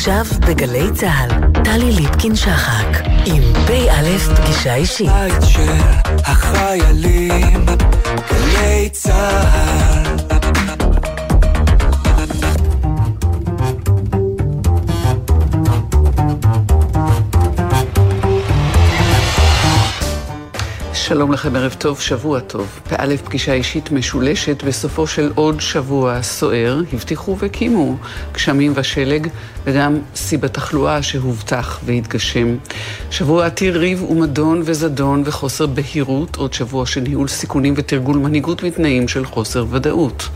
עכשיו בגלי צה"ל, טלי ליפקין-שחק, עם פ"א פגישה אישית. בית של החיילים, גלי צה"ל שלום לכם, ערב טוב, שבוע טוב. פא' פגישה אישית משולשת בסופו של עוד שבוע סוער, הבטיחו והקימו גשמים ושלג, וגם שיא בתחלואה שהובטח והתגשם. שבוע עתיר ריב ומדון וזדון וחוסר בהירות, עוד שבוע של ניהול סיכונים ותרגול מנהיגות בתנאים של חוסר ודאות.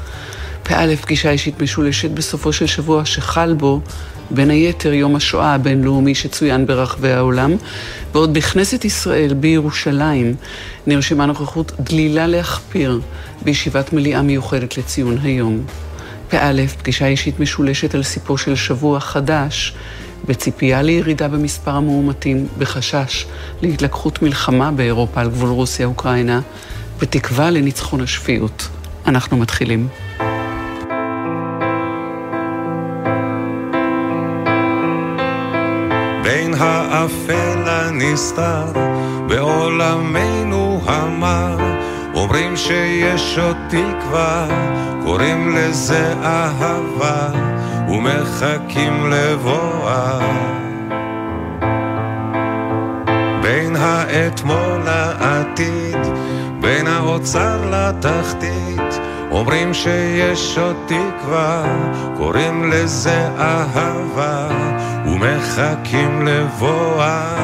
פא' פגישה אישית משולשת בסופו של שבוע שחל בו בין היתר יום השואה הבינלאומי שצוין ברחבי העולם, בעוד בכנסת ישראל בירושלים נרשמה נוכחות דלילה להכפיר בישיבת מליאה מיוחדת לציון היום. פא', פגישה אישית משולשת על סיפו של שבוע חדש, בציפייה לירידה במספר המאומתים, בחשש להתלקחות מלחמה באירופה על גבול רוסיה-אוקראינה, בתקווה לניצחון השפיות. אנחנו מתחילים. האפל הנסתר בעולמנו המר. אומרים שיש עוד תקווה, קוראים לזה אהבה ומחכים לבואה. בין האתמול לעתיד, בין האוצר לתחתית אומרים שיש עוד תקווה, קוראים לזה אהבה ומחכים לבואה.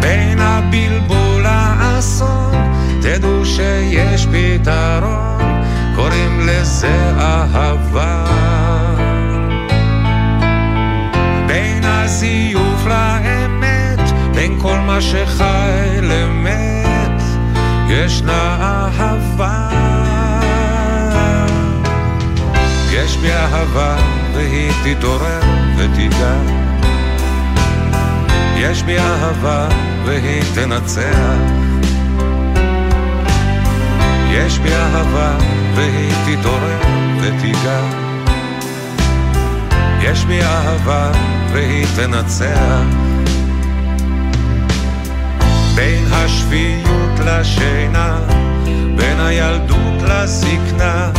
בין הבלבול לאסון, תדעו שיש פתרון, קוראים לזה אהבה. בין הזיוף לאמת, בין כל מה שחי למת, ישנה אהבה. יש בי אהבה והיא תתעורר ותיגע. יש בי אהבה והיא תנצח. יש בי אהבה והיא תתעורר ותיגע. יש בי אהבה והיא תנצח. בין השפיות לשינה, בין הילדות לזקנה,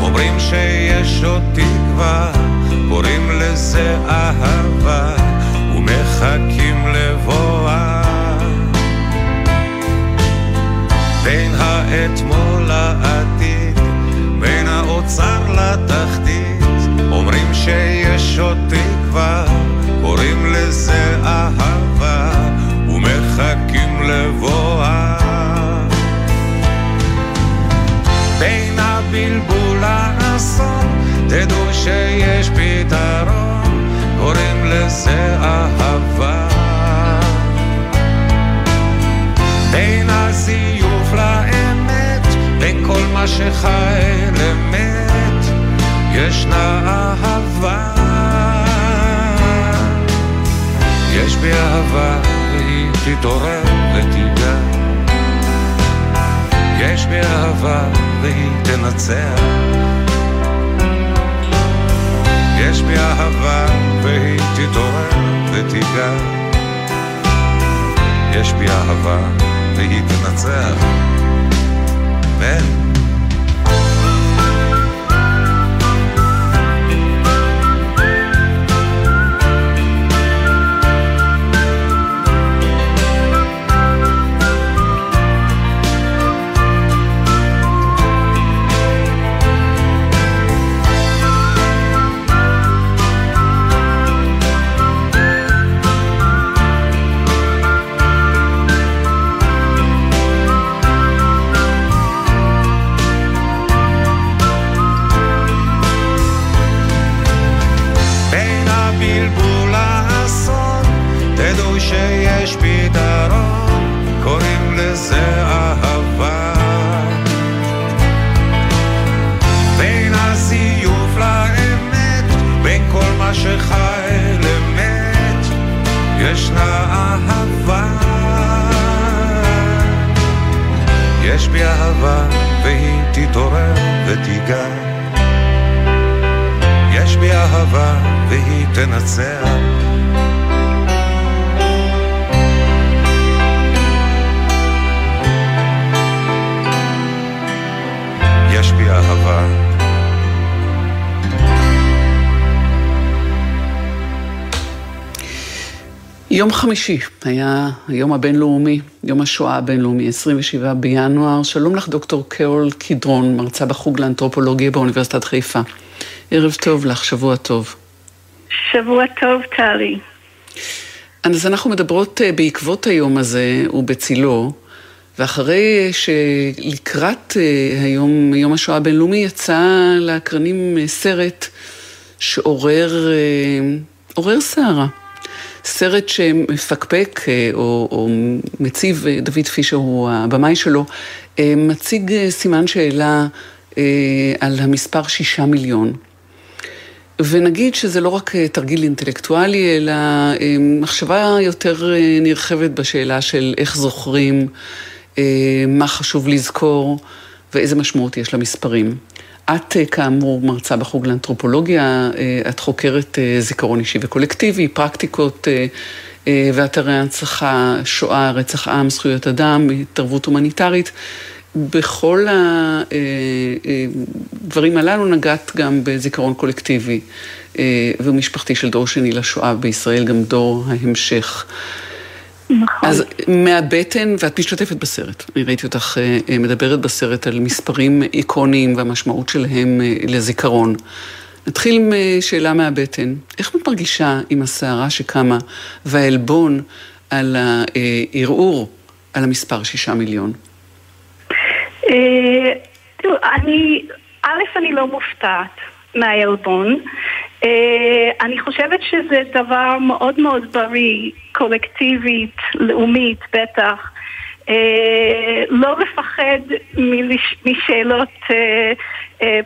אומרים שיש עוד תקווה, קוראים לזה אהבה, ומחכים לבואה. בין האתמול לעתיד, בין האוצר לתחתית, אומרים שיש עוד תקווה, קוראים לזה אהבה, ומחכים לבואה. בין הבלבול לאסון, תדעו שיש פתרון, קוראים לזה אהבה. בין הזיוף לאמת, בין כל מה שחי למת, ישנה אהבה. יש בי אהבה והיא תתעורר ותיגע. יש בי אהבה והיא תנצח. יש בי אהבה והיא תתעורר ותיגע. יש בי אהבה והיא תנצח. אמן. תדעו שיש פתרון, קוראים לזה אהבה. בין הזיוף לאמת, בין כל מה שחי למת, ישנה אהבה. יש בי אהבה והיא תתעורר ותיגע. יש בי אהבה והיא תנצח. בי אהבה. יום חמישי היה היום הבינלאומי, יום השואה הבינלאומי, 27 בינואר. שלום לך, דוקטור קרול קדרון, מרצה בחוג לאנתרופולוגיה באוניברסיטת חיפה. ערב טוב לך, שבוע טוב. שבוע טוב, טלי. אז אנחנו מדברות אה, בעקבות היום הזה ובצילו, ואחרי שלקראת אה, היום, יום השואה הבינלאומי, יצא לאקרנים אה, סרט שעורר עורר סערה. סרט שמפקפק או, או מציב, דוד פישר הוא הבמאי שלו, מציג סימן שאלה על המספר שישה מיליון. ונגיד שזה לא רק אה, תרגיל אינטלקטואלי, אלא אה, מחשבה יותר אה, נרחבת בשאלה של איך זוכרים, מה חשוב לזכור ואיזה משמעות יש למספרים. את כאמור מרצה בחוג לאנתרופולוגיה, את חוקרת זיכרון אישי וקולקטיבי, פרקטיקות ואתרי הנצחה, שואה, רצח עם, זכויות אדם, התערבות הומניטרית. בכל הדברים הללו נגעת גם בזיכרון קולקטיבי אה, ומשפחתי של דור שני לשואה בישראל, גם דור ההמשך. נכון. אז מהבטן, ואת משתתפת בסרט, אני ראיתי אותך אה, אה, מדברת בסרט על מספרים איקוניים והמשמעות שלהם לזיכרון. נתחיל עם שאלה מהבטן, איך את מרגישה עם הסערה שקמה והעלבון על הערעור על המספר שישה מיליון? אה, תראו, אני, א', אני לא מופתעת מהעלבון. אה, אני חושבת שזה דבר מאוד מאוד בריא, קולקטיבית, לאומית בטח. אה, לא לפחד משאלות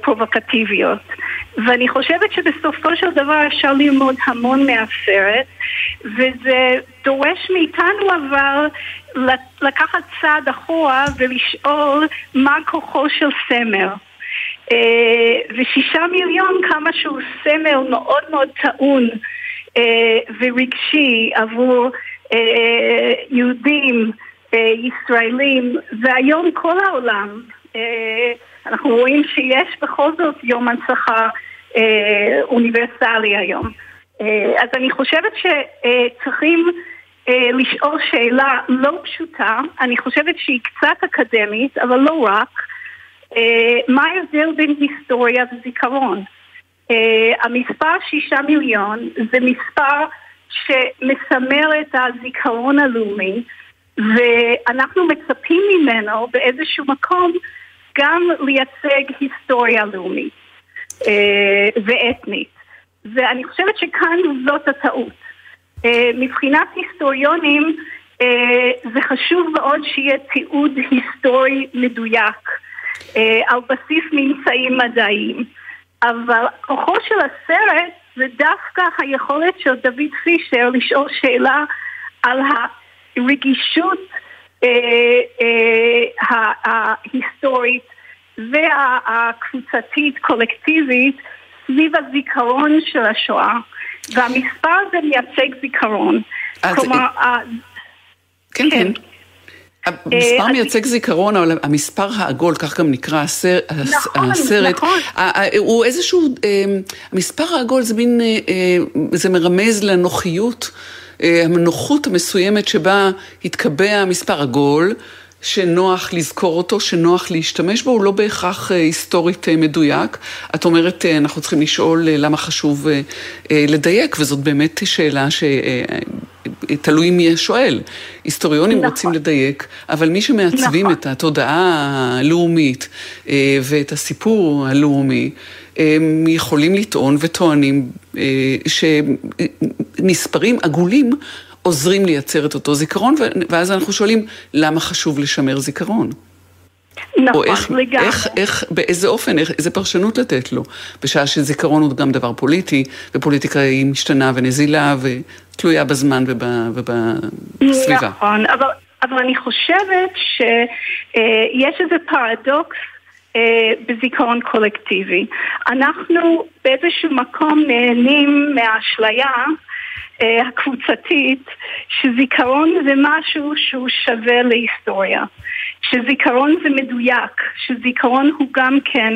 פרובוקטיביות. ואני חושבת שבסופו של דבר אפשר ללמוד המון מהסרט, וזה דורש מאיתנו אבל לקחת צעד אחורה ולשאול מה כוחו של סמל. אה, ושישה מיליון כמה שהוא סמל מאוד מאוד טעון אה, ורגשי עבור אה, יהודים, ישראלים, והיום כל העולם. אנחנו רואים שיש בכל זאת יום הנצחה אוניברסלי היום. אז אני חושבת שצריכים לשאול שאלה לא פשוטה, אני חושבת שהיא קצת אקדמית, אבל לא רק, מה ההבדל בין היסטוריה וזיכרון? אה, המספר שישה מיליון זה מספר שמסמל את הזיכרון הלאומי, ואנחנו מצפים ממנו באיזשהו מקום גם לייצג היסטוריה לאומית ואתנית. ואני חושבת שכאן זאת הטעות. אה, מבחינת היסטוריונים אה, זה חשוב מאוד שיהיה תיעוד היסטורי מדויק אה, על בסיס ממצאים מדעיים. אבל כוחו של הסרט זה דווקא היכולת של דוד פישר לשאול שאלה על הרגישות ההיסטורית והקבוצתית קולקטיבית סביב הזיכרון של השואה. והמספר הזה מייצג זיכרון. כלומר, כן, כן. המספר אה, מייצג זיכרון, אבל המספר העגול, כך גם נקרא נכון, הסרט, נכון. הוא איזשהו, אה, המספר העגול זה מין, אה, זה מרמז לנוחיות, הנוחות המסוימת שבה התקבע המספר עגול. שנוח לזכור אותו, שנוח להשתמש בו, הוא לא בהכרח אה, היסטורית אה, מדויק. את אומרת, אה, אנחנו צריכים לשאול למה חשוב לדייק, וזאת באמת שאלה ש... תלוי מי השואל. היסטוריונים נכון. רוצים לדייק, אבל מי שמעצבים נכון. את התודעה הלאומית ואת הסיפור הלאומי, הם יכולים לטעון וטוענים שמספרים עגולים עוזרים לייצר את אותו זיכרון, ואז אנחנו שואלים, למה חשוב לשמר זיכרון? נכון, איך, לגמרי. איך, איך, באיזה אופן, איך, איזה פרשנות לתת לו, בשעה שזיכרון הוא גם דבר פוליטי, היא משתנה ונזילה ותלויה בזמן וב, ובסביבה. נכון, אבל, אבל אני חושבת שיש איזה פרדוקס אה, בזיכרון קולקטיבי. אנחנו באיזשהו מקום נהנים מהאשליה אה, הקבוצתית שזיכרון זה משהו שהוא שווה להיסטוריה. שזיכרון זה מדויק, שזיכרון הוא גם כן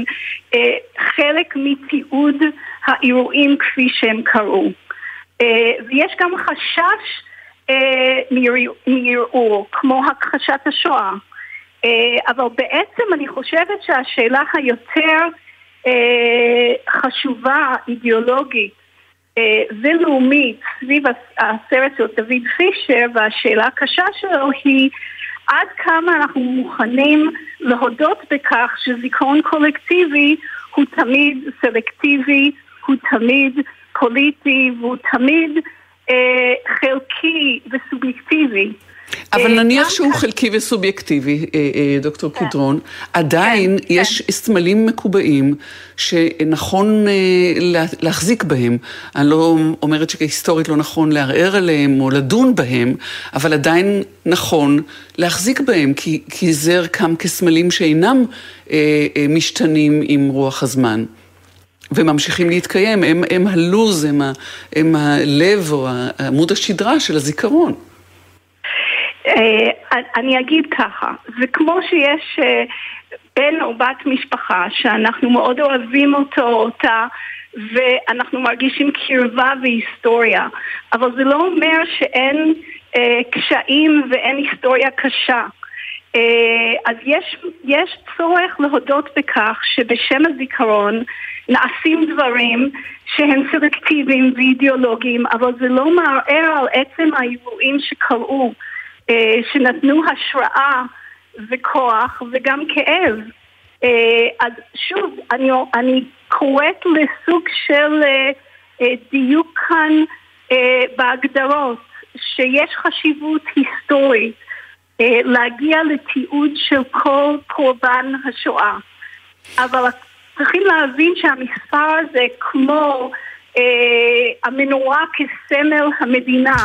אה, חלק מתיעוד האירועים כפי שהם קרו. אה, ויש גם חשש אה, מערעור, כמו הכחשת השואה. אה, אבל בעצם אני חושבת שהשאלה היותר אה, חשובה, אידיאולוגית אה, ולאומית סביב הסרט של דוד פישר והשאלה הקשה שלו היא עד כמה אנחנו מוכנים להודות בכך שזיכרון קולקטיבי הוא תמיד סלקטיבי, הוא תמיד פוליטי והוא תמיד אה, חלקי וסובייקטיבי. אבל אה, נניח שהוא חלקי וסובייקטיבי, אה, אה, דוקטור כן. קדרון, עדיין כן, יש כן. סמלים מקובעים שנכון להחזיק בהם. אני לא אומרת שהיסטורית לא נכון לערער עליהם או לדון בהם, אבל עדיין נכון להחזיק בהם, כי, כי זה ערכם כסמלים שאינם משתנים עם רוח הזמן. וממשיכים להתקיים, הם, הם הלוז, הם, ה, הם הלב או עמוד השדרה של הזיכרון. אה, אני אגיד ככה, זה כמו שיש אה, בן או בת משפחה שאנחנו מאוד אוהבים אותו או אותה ואנחנו מרגישים קרבה והיסטוריה, אבל זה לא אומר שאין אה, קשיים ואין היסטוריה קשה. אה, אז יש, יש צורך להודות בכך שבשם הזיכרון נעשים דברים שהם סלקטיביים ואידיאולוגיים, אבל זה לא מערער על עצם האירועים שקרו. אה, שנתנו השראה וכוח וגם כאב. אה, אז שוב, אני, אני קוראת לסוג של אה, דיוק כאן בהגדרות, שיש חשיבות היסטורית להגיע לתיעוד של כל קורבן השואה. אבל צריכים להבין שהמספר הזה כמו המנורה כסמל המדינה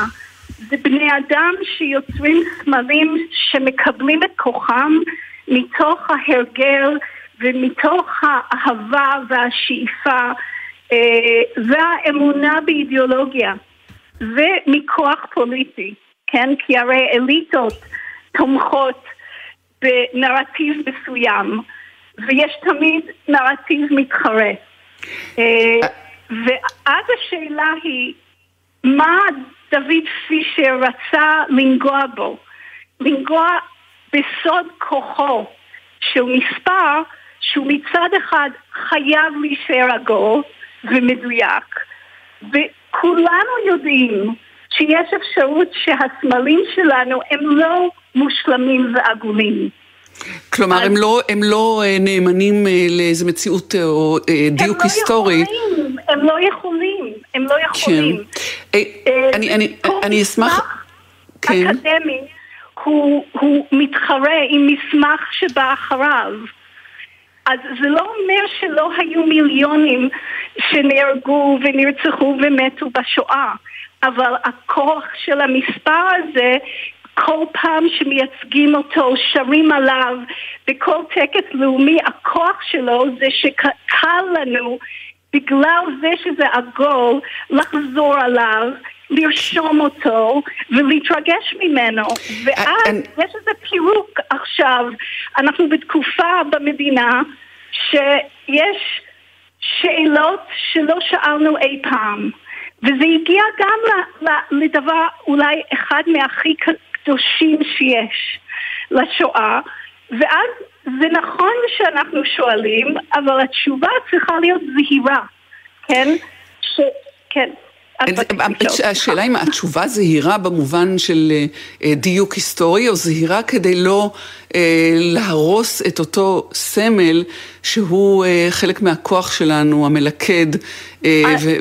זה בני אדם שיוצרים סמלים שמקבלים את כוחם מתוך ההרגל ומתוך האהבה והשאיפה אה, והאמונה באידיאולוגיה ומכוח פוליטי, כן? כי הרי אליטות תומכות בנרטיב מסוים ויש תמיד נרטיב מתחרה. אה, ואז השאלה היא מה דוד פישר רצה לנגוע בו, לנגוע בסוד כוחו של מספר שהוא מצד אחד חייב להישאר עגול ומדויק, וכולנו יודעים שיש אפשרות שהסמלים שלנו הם לא מושלמים ועגולים. כלומר, אז... הם, לא, הם לא אה, נאמנים אה, לאיזה מציאות אה, או דיוק לא היסטורי. יכולים, הם לא יכולים, הם לא יכולים. כן. אני, אני, אני אשמח... כן. אקדמי הוא, הוא מתחרה עם מסמך שבא אחריו. אז זה לא אומר שלא היו מיליונים שנהרגו ונרצחו ומתו בשואה, אבל הכוח של המספר הזה כל פעם שמייצגים אותו, שרים עליו, בכל טקס לאומי, הכוח שלו זה שקל לנו, בגלל זה שזה עגול, לחזור עליו, לרשום אותו ולהתרגש ממנו. ואז יש איזה פירוק עכשיו. אנחנו בתקופה במדינה שיש שאלות שלא שאלנו אי פעם. וזה הגיע גם לדבר אולי אחד מהכי הקדושים שיש לשואה, ואז זה נכון שאנחנו שואלים, אבל התשובה צריכה להיות זהירה, כן? ש... כן. השאלה אם התשובה זהירה במובן של אה, דיוק היסטורי, או זהירה כדי לא אה, להרוס את אותו סמל שהוא אה, חלק מהכוח שלנו, המלכד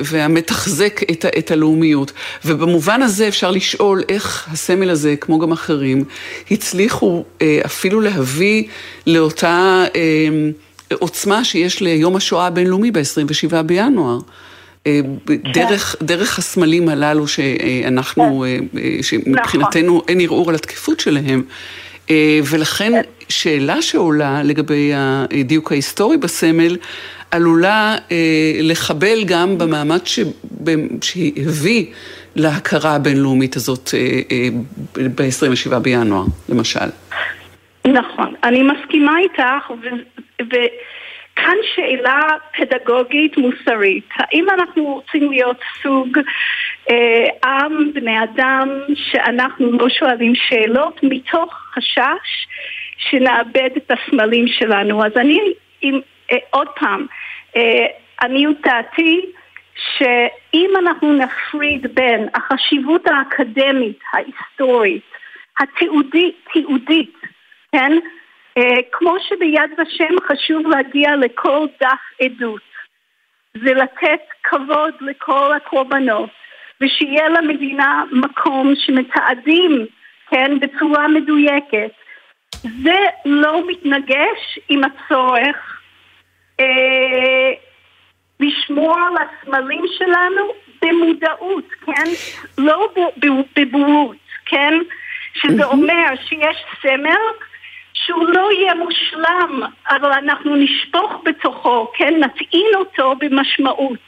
והמתחזק את הלאומיות. ובמובן הזה אפשר לשאול איך הסמל הזה, כמו גם אחרים, הצליחו אפילו להביא לאותה עוצמה שיש ליום השואה הבינלאומי ב-27 בינואר. אה, דרך, דרך הסמלים הללו שאנחנו, כן. אה, שמבחינתנו נכון. אין ערעור על התקפות שלהם. אה, ולכן כן. שאלה שעולה לגבי הדיוק ההיסטורי בסמל, עלולה אה, לחבל גם במאמץ שהביא להכרה הבינלאומית הזאת אה, אה, ב-27 בינואר, למשל. נכון, אני מסכימה איתך, וכאן שאלה פדגוגית מוסרית. האם אנחנו רוצים להיות סוג אה, עם, בני אדם, שאנחנו לא שואלים שאלות מתוך חשש שנאבד את הסמלים שלנו? אז אני, אם, אה, עוד פעם, אה, עניות שאם אנחנו נפריד בין החשיבות האקדמית, ההיסטורית, התיעודית, תיעודית, כן? אה, כמו שביד ושם חשוב להגיע לכל דף עדות ולתת כבוד לכל הקורבנות ושיהיה למדינה מקום שמתעדים, כן, בצורה מדויקת. זה לא מתנגש עם הצורך אה, לשמור על הסמלים שלנו במודעות, כן? לא בבורות, כן? שזה אומר שיש סמל שהוא לא יהיה מושלם, אבל אנחנו נשפוך בתוכו, כן? נטעין אותו במשמעות.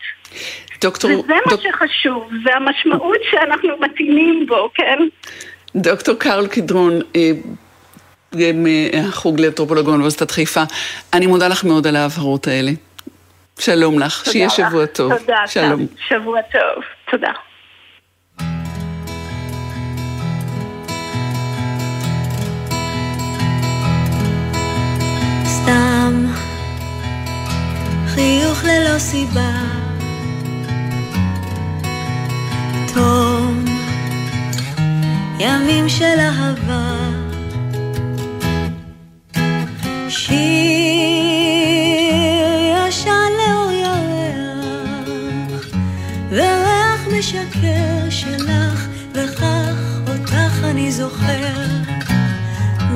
דוקטור... וזה דוק... מה שחשוב, זה המשמעות שאנחנו מטעינים בו, כן? דוקטור קרל קדרון, אה, מהחוג לאנתרופולוגיה באוניברסיטת חיפה, אני מודה לך מאוד על ההבהרות האלה. שלום לך, שיהיה שבוע טוב. תודה, שלום. שבוע טוב, תודה. חיוך ללא סיבה. תום ימים של אהבה. שיר ישן לאור ירח, וריח משקר שלך, וכך אותך אני זוכר.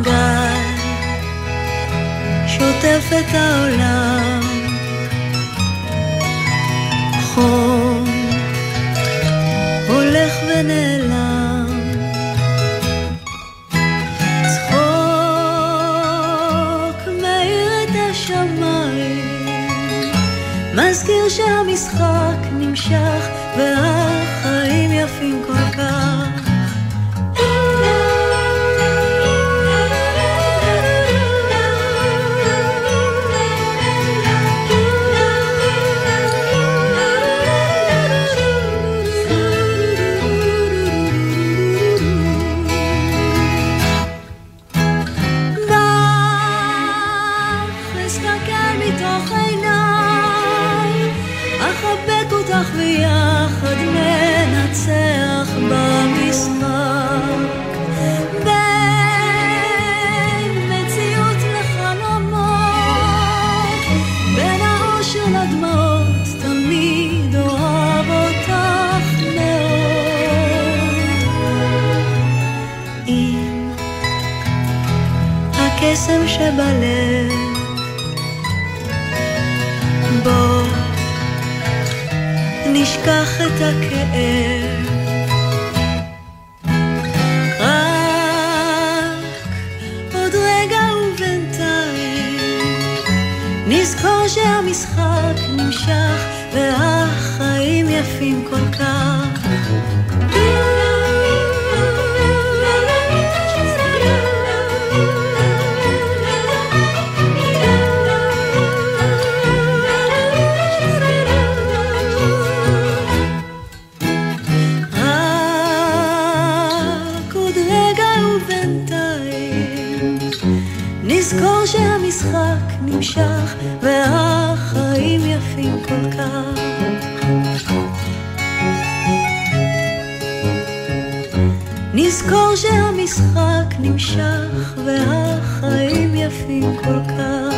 גל שוטף את העולם, חום הולך ונעלם. מזכיר שהמשחק נמשך והחיים יפים כל כך הכאב. רק עוד רגע ובינתיים נזכור שהמשחק נמשך והחיים יפים כל כך נמשך והחיים יפים כל כך. נזכור שהמשחק נמשך והחיים יפים כל כך.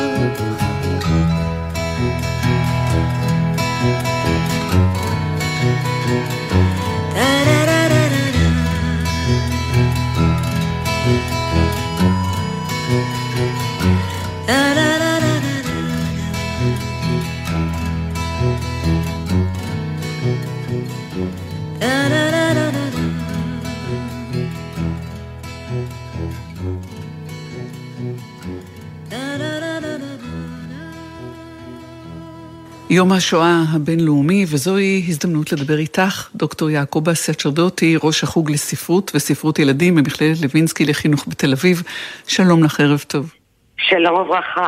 יום השואה הבינלאומי, וזוהי הזדמנות לדבר איתך, דוקטור יעקובה סצ'רדוטי, ראש החוג לספרות וספרות ילדים במכללת לוינסקי לחינוך בתל אביב. שלום לך, ערב טוב. שלום וברכה.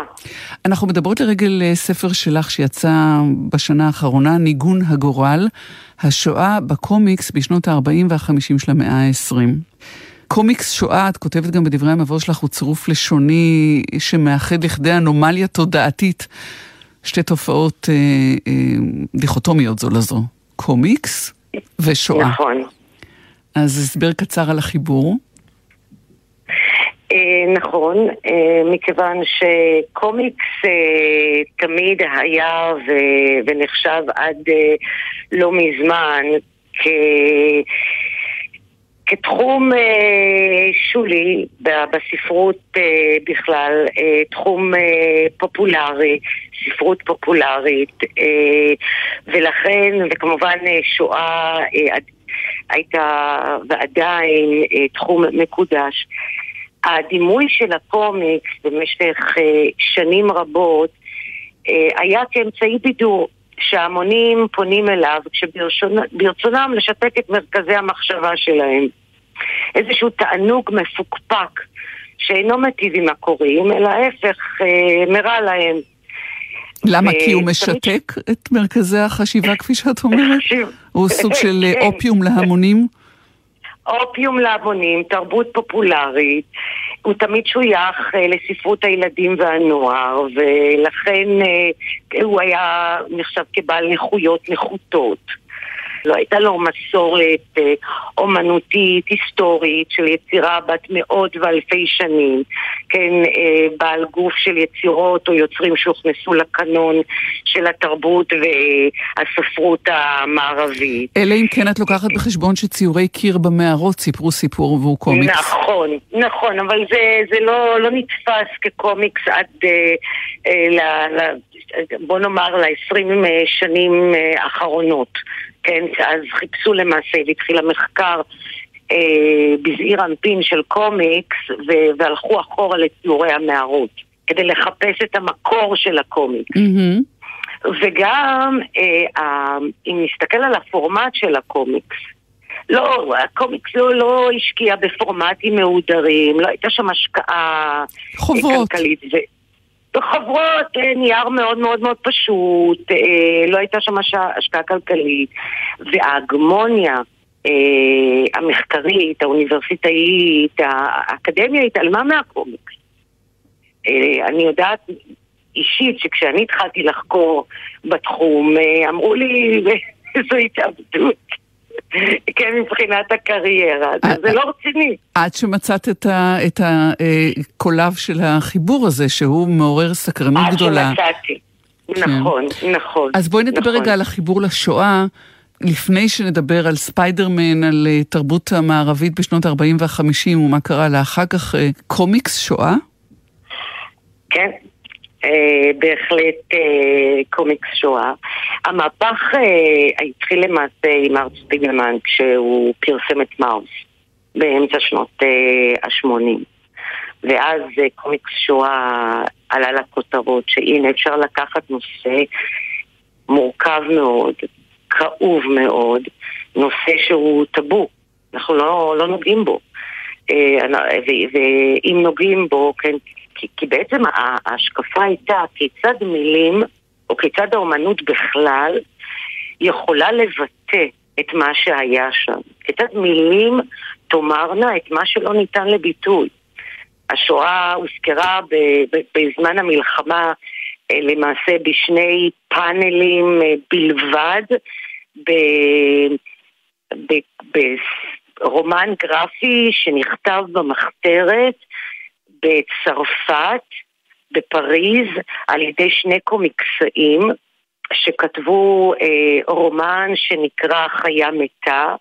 אנחנו מדברות לרגל אה, ספר שלך שיצא בשנה האחרונה, ניגון הגורל, השואה בקומיקס בשנות ה-40 וה-50 של המאה ה-20. קומיקס שואה, את כותבת גם בדברי המבוא שלך, הוא צירוף לשוני שמאחד לכדי אנומליה תודעתית. שתי תופעות אה, אה, דיכוטומיות זו לזו, קומיקס ושואה. נכון. אז הסבר קצר על החיבור. אה, נכון, אה, מכיוון שקומיקס אה, תמיד היה ונחשב עד לא מזמן כ... כתחום אה, שולי בספרות אה, בכלל, אה, תחום אה, פופולרי, ספרות פופולרית, אה, ולכן, וכמובן אה, שואה אה, הייתה ועדיין אה, תחום מקודש. הדימוי של הקומיקס במשך אה, שנים רבות אה, היה כאמצעי בידור. שההמונים פונים אליו כשברצונם לשתק את מרכזי המחשבה שלהם. איזשהו תענוג מפוקפק שאינו מיטיב עם הקוראים, אלא ההפך, אה, מרע להם. למה? ו- כי הוא משתק את מרכזי החשיבה, כפי שאת אומרת? הוא סוג של אה. אופיום להמונים? אופיום להמונים, תרבות פופולרית, הוא תמיד שוייך אה, לספרות הילדים והנוער, ולכן אה, הוא היה נחשב כבעל נכויות נחותות. לא הייתה לו מסורת אה, אומנותית, היסטורית, של יצירה בת מאות ואלפי שנים, כן, אה, בעל גוף של יצירות או יוצרים שהוכנסו לקנון של התרבות והספרות המערבית. אלא אם כן את לוקחת בחשבון שציורי קיר במערות סיפרו סיפור והוא קומיקס. נכון, נכון, אבל זה, זה לא, לא נתפס כקומיקס עד, אה, אה, ל, ל, בוא נאמר, ל-20 שנים האחרונות. כן, אז חיפשו למעשה והתחיל המחקר אה, בזעיר אנפין של קומיקס ו- והלכו אחורה לציורי המערות כדי לחפש את המקור של הקומיקס. מהמם. וגם, אה, ה- אם נסתכל על הפורמט של הקומיקס, לא, הקומיקס לא, לא השקיע בפורמטים מהודרים, לא הייתה שם השקעה אה, חוברות. כלכלית. ו... בחברות, אה, נייר מאוד מאוד מאוד פשוט, אה, לא הייתה שם הש- השקעה כלכלית, וההגמוניה אה, המחקרית, האוניברסיטאית, האקדמיה התעלמה מהקומיקס. אני יודעת אישית שכשאני התחלתי לחקור בתחום, אמרו לי, זו התאבדות. כן, מבחינת הקריירה, אה, זה- לא רציני. עד שמצאת את ה- את הקולב של החיבור הזה, שהוא מעורר סקרנות עד גדולה. שמצאתי. נכון, נכון. אז בואי נדבר נכון. רגע על החיבור לשואה, לפני שנדבר על ספיידרמן, על אה, תרבות המערבית בשנות ה-40 וה-50 ומה קרה לה אחר כך, אה, קומיקס שואה? כן, אה, בהחלט אה, קומיקס שואה. המהפך אה, התחיל למעשה עם ארט ספיגלמן כשהוא פרסם את מאוס באמצע שנות ה-80. ואז קומיקס שואה עלה לכותרות שהנה אפשר לקחת נושא מורכב מאוד, כאוב מאוד, נושא שהוא טאבו, אנחנו לא, לא נוגעים בו. ואם נוגעים בו, כן, כי, כי בעצם ההשקפה הייתה כיצד מילים, או כיצד האומנות בכלל, יכולה לבטא את מה שהיה שם. כיצד מילים תאמרנה את מה שלא ניתן לביטוי. השואה הוזכרה בזמן המלחמה אה, למעשה בשני פאנלים אה, בלבד, ב- ב- ברומן גרפי שנכתב במחתרת בצרפת, בפריז, על ידי שני קומיקסאים שכתבו אה, רומן שנקרא חיה מתה,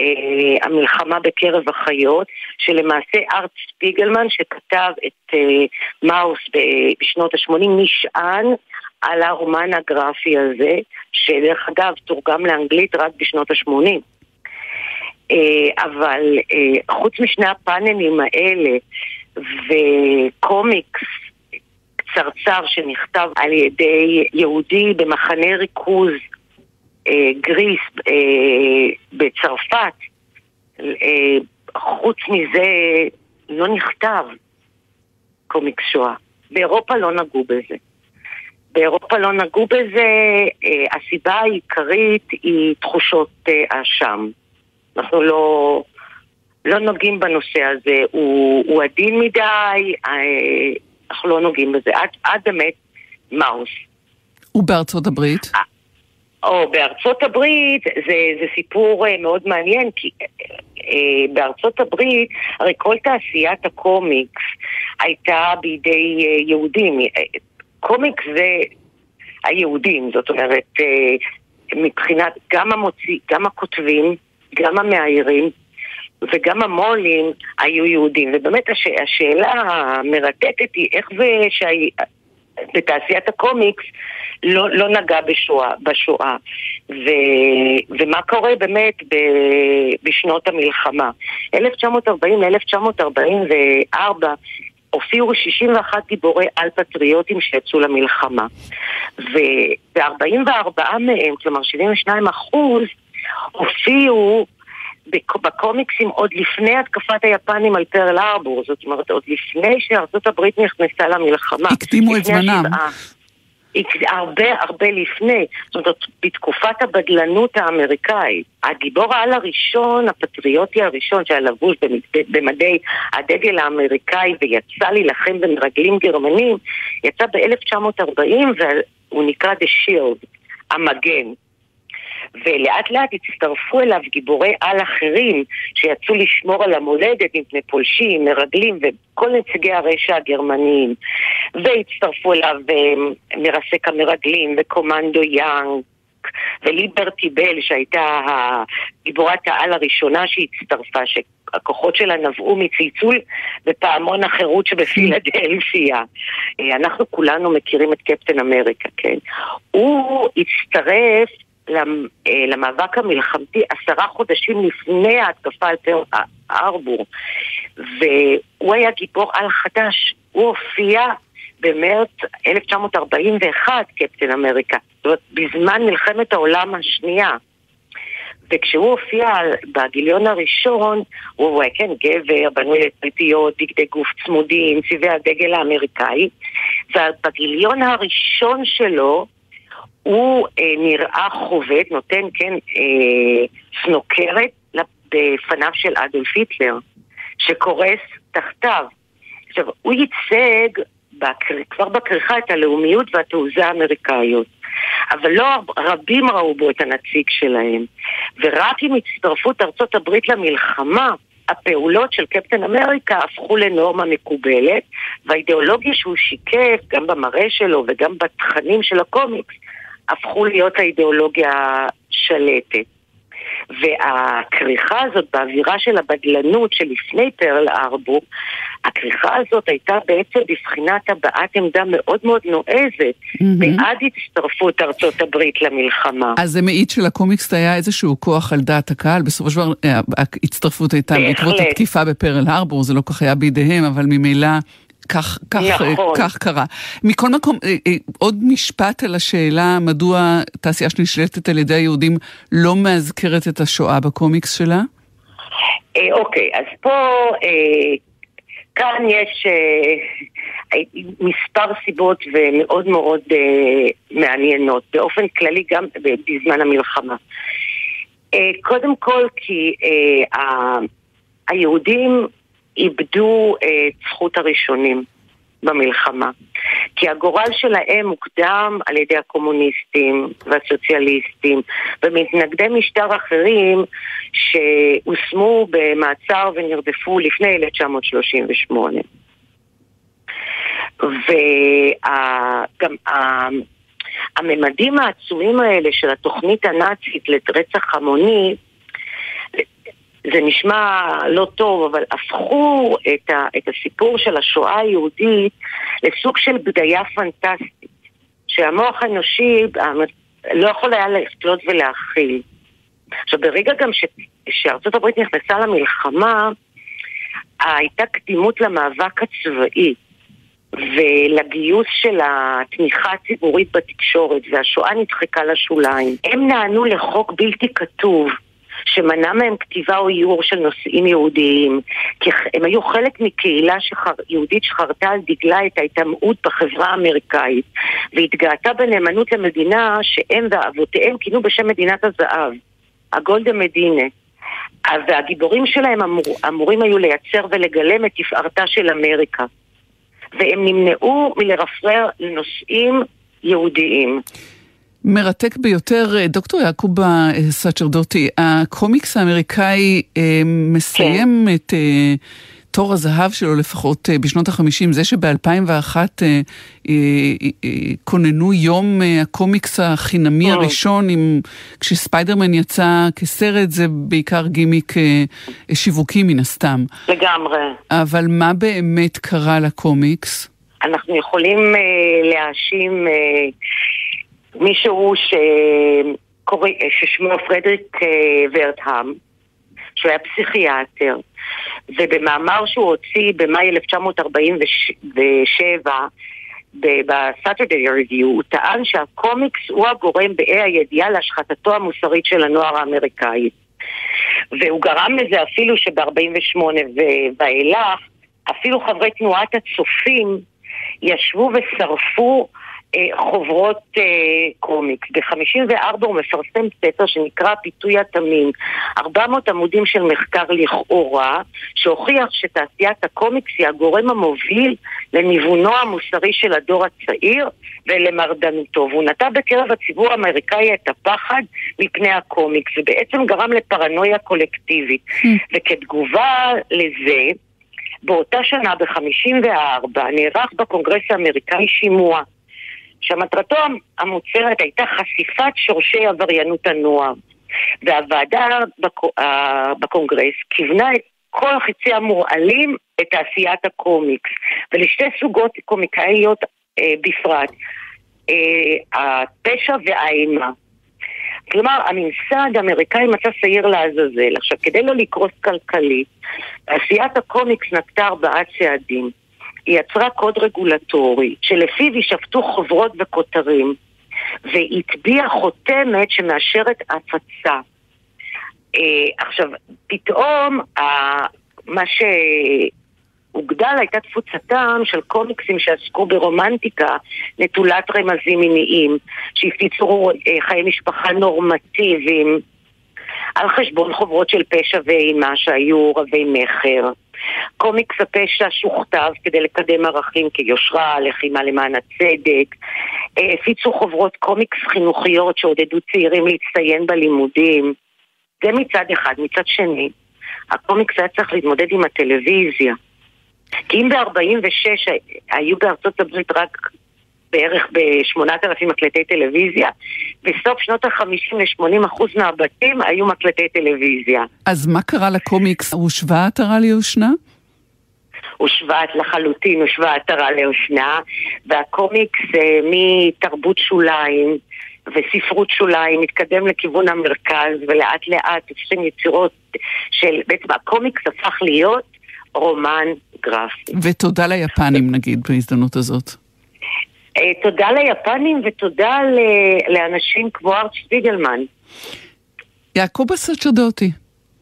אה, המלחמה בקרב החיות, שלמעשה ארט ספיגלמן שכתב את אה, מאוס בשנות ה-80 נשען על הרומן הגרפי הזה, שדרך אגב תורגם לאנגלית רק בשנות ה-80. אה, אבל אה, חוץ משני הפאנלים האלה וקומיקס צרצר שנכתב על ידי יהודי במחנה ריכוז אה, גריס אה, בצרפת. אה, חוץ מזה לא נכתב קומיקס שואה. באירופה לא נגעו בזה. באירופה לא נגעו בזה, אה, הסיבה העיקרית היא תחושות אה, האשם. אנחנו לא, לא נוגעים בנושא הזה, הוא, הוא עדין מדי, אה, אנחנו לא נוגעים בזה, עד, עד באמת מאוס. ובארצות הברית? או בארצות הברית זה, זה סיפור מאוד מעניין, כי אה, בארצות הברית הרי כל תעשיית הקומיקס הייתה בידי אה, יהודים. קומיקס זה היהודים, זאת אומרת, אה, מבחינת גם המוציא, גם הכותבים, גם המאיירים וגם המו"לים היו יהודים. ובאמת הש, השאלה המרתקת היא איך זה שבתעשיית הקומיקס לא, לא נגע בשואה, בשואה. ו, ומה קורה באמת ב, בשנות המלחמה. 1940-1944 הופיעו 61 גיבורי על פטריוטים שיצאו למלחמה. ו-44 מהם, כלומר 72 אחוז, הופיעו בקומיקסים עוד לפני התקפת היפנים על פרל ארבור, זאת אומרת עוד לפני שארצות הברית נכנסה למלחמה. הקדימו את זמנם. הרבה הרבה לפני, זאת אומרת, בתקופת הבדלנות האמריקאית. הגיבור העל הראשון, הפטריוטי הראשון, שהיה לבוש במדי הדגל האמריקאי ויצא להילחם במרגלים גרמנים, יצא ב-1940 והוא נקרא The Shield, המגן. ולאט לאט הצטרפו אליו גיבורי על אחרים שיצאו לשמור על המולדת מפני פולשים, מרגלים וכל נציגי הרשע הגרמניים. והצטרפו אליו אה, מרסק המרגלים וקומנדו יאנג וליברטי בל שהייתה גיבורת העל הראשונה שהצטרפה, שהכוחות שלה נבעו מצלצול בפעמון החירות שבפילדלפיה. אה, אנחנו כולנו מכירים את קפטן אמריקה, כן? הוא הצטרף למאבק המלחמתי עשרה חודשים לפני ההתקפה על פר ארבור. והוא היה גיבור על חדש, הוא הופיע במרץ 1941 קפטן אמריקה, זאת אומרת בזמן מלחמת העולם השנייה. וכשהוא הופיע בגיליון הראשון, הוא היה כן גבר, בנוי לתלפיות, בגדי גוף צמודים, צבעי הדגל האמריקאי. ובגיליון הראשון שלו הוא אה, נראה חובט, נותן, כן, אה, סנוקרת בפניו של אדולף היטלר, שקורס תחתיו. עכשיו, הוא ייצג בקר... כבר בכריכה את הלאומיות והתעוזה האמריקאיות. אבל לא רבים ראו בו את הנציג שלהם. ורק עם הצטרפות ארצות הברית למלחמה, הפעולות של קפטן אמריקה הפכו לנורמה מקובלת, והאידיאולוגיה שהוא שיקף, גם במראה שלו וגם בתכנים של הקומיקס, הפכו להיות האידיאולוגיה השלטת. והכריכה הזאת באווירה של הבדלנות שלפני פרל ארבור, הכריכה הזאת הייתה בעצם בבחינת הבעת עמדה מאוד מאוד נועזת mm-hmm. בעד הצטרפות ארצות הברית למלחמה. אז זה מעיד שלקומיקס היה איזשהו כוח על דעת הקהל, בסופו של דבר אה, ההצטרפות הייתה בעקבות התקיפה בפרל ארבור, זה לא כך היה בידיהם, אבל ממילא כך, כך, נכון. כך קרה. מכל מקום, אה, אה, עוד משפט על השאלה מדוע תעשייה שנשלטת על ידי היהודים לא מאזכרת את השואה בקומיקס שלה? אה, אוקיי, אז פה, כאן יש מספר סיבות ומאוד מאוד מעניינות, באופן כללי גם בזמן המלחמה. קודם כל כי היהודים איבדו את אה, זכות הראשונים במלחמה. כי הגורל שלהם מוקדם על ידי הקומוניסטים והסוציאליסטים ומתנגדי משטר אחרים שהושמו במעצר ונרדפו לפני 1938. וגם הממדים העצומים האלה של התוכנית הנאצית לרצח המוני זה נשמע לא טוב, אבל הפכו את, ה, את הסיפור של השואה היהודית לסוג של בדיה פנטסטית, שהמוח האנושי לא יכול היה לפלוט ולהכיל. עכשיו, ברגע גם ש, שארצות הברית נכנסה למלחמה, הייתה קדימות למאבק הצבאי. ולגיוס של התמיכה הציבורית בתקשורת, והשואה נדחקה לשוליים. הם נענו לחוק בלתי כתוב. שמנע מהם כתיבה או איור של נושאים יהודיים, כי הם היו חלק מקהילה שחר, יהודית שחרתה על דגלה את ההיטמעות בחברה האמריקאית, והתגאתה בנאמנות למדינה שהם ואבותיהם כינו בשם מדינת הזהב, הגולדה מדינה. והגיבורים שלהם אמור, אמורים היו לייצר ולגלם את תפארתה של אמריקה. והם נמנעו מלרפרר לנושאים יהודיים. מרתק ביותר, דוקטור יעקובה סצ'רדוטי, הקומיקס האמריקאי אה, מסיים כן. את אה, תור הזהב שלו לפחות אה, בשנות החמישים, זה שב-2001 כוננו יום הקומיקס החינמי הראשון, עם, כשספיידרמן יצא כסרט, זה בעיקר גימיק שיווקי מן הסתם. לגמרי. אבל מה באמת קרה לקומיקס? אנחנו יכולים להאשים... מישהו שקורא, ששמו פרדריק אה, ורטהאם, שהוא היה פסיכיאטר, ובמאמר שהוא הוציא במאי 1947 בסאטרדי ריוויו, הוא טען שהקומיקס הוא הגורם באי הידיעה להשחתתו המוסרית של הנוער האמריקאי. והוא גרם לזה אפילו שב-48 ואילך, אפילו חברי תנועת הצופים ישבו ושרפו חוברות אה, קומיקס. ב-54 הוא מפרסם ספר שנקרא פיתוי התמים. 400 עמודים של מחקר לכאורה, שהוכיח שתעשיית הקומיקס היא הגורם המוביל לניוונו המוסרי של הדור הצעיר ולמרדנותו. והוא נטע בקרב הציבור האמריקאי את הפחד מפני הקומיקס, ובעצם גרם לפרנויה קולקטיבית. Hmm. וכתגובה לזה, באותה שנה, ב-54, נערך בקונגרס האמריקאי שימוע. שמטרתו המוצהרת הייתה חשיפת שורשי עבריינות הנוער. והוועדה בקונגרס כיוונה את כל החצי המורעלים את תעשיית הקומיקס, ולשתי סוגות קומיקאיות אה, בפרט, אה, הפשע והאימה. כלומר, הממסד האמריקאי מצא שעיר לעזאזל. עכשיו, כדי לא לקרוס כלכלית, תעשיית הקומיקס נקטה ארבעה צעדים. היא יצרה קוד רגולטורי, שלפיו יישפטו חוברות וכותרים, והטביעה חותמת שמאשרת הפצה. אה, עכשיו, פתאום ה, מה שהוגדל הייתה תפוצתם של קומיקסים שעסקו ברומנטיקה נטולת רמזים מיניים, שהפיצו אה, חיי משפחה נורמטיביים, על חשבון חוברות של פשע ואימה שהיו רבי מכר. קומיקס הפשע שוכתב כדי לקדם ערכים כיושרה, לחימה למען הצדק. אה, הפיצו חוברות קומיקס חינוכיות שעודדו צעירים להצטיין בלימודים. זה מצד אחד. מצד שני, הקומיקס היה צריך להתמודד עם הטלוויזיה. כי אם ב-46 היו בארצות הברית רק בערך ב-8,000 מקלטי טלוויזיה, בסוף שנות ה-50 ל-80% מהבתים היו מקלטי טלוויזיה. אז מה קרה לקומיקס? הושווה עטרה ליושנה? הושווה לחלוטין, הושווה עטרה ליושנה, והקומיקס אה, מתרבות שוליים וספרות שוליים מתקדם לכיוון המרכז, ולאט לאט יוצאים יצירות של, בעצם הקומיקס הפך להיות רומן גרפי. ותודה ליפנים נגיד בהזדמנות הזאת. אה, תודה ליפנים ותודה לאנשים כמו ארט שפיגלמן. יעקב הסצ'רדוטי,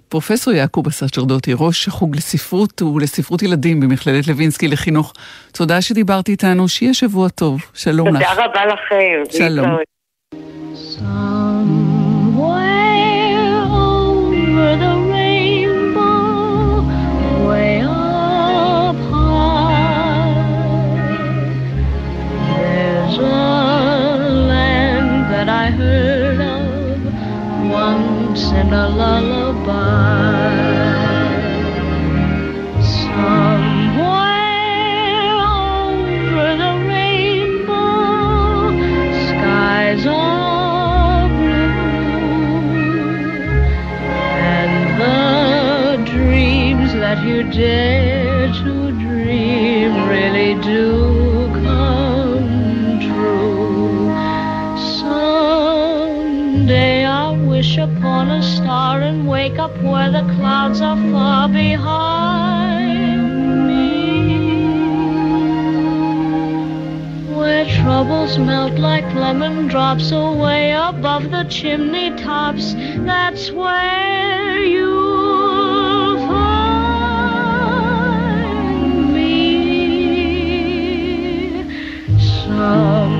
פרופסור יעקב הסצ'רדוטי, ראש החוג לספרות ולספרות ילדים במכללת לוינסקי לחינוך. תודה שדיברת איתנו, שיהיה שבוע טוב. שלום תודה לך. תודה רבה לכם. שלום. A land that I heard of once in a lullaby. Somewhere over the rainbow, skies are blue, and the dreams that you dare to dream really do upon a star and wake up where the clouds are far behind me. Their troubles melt like lemon drops away above the chimney tops. That's where you'll find me. Somewhere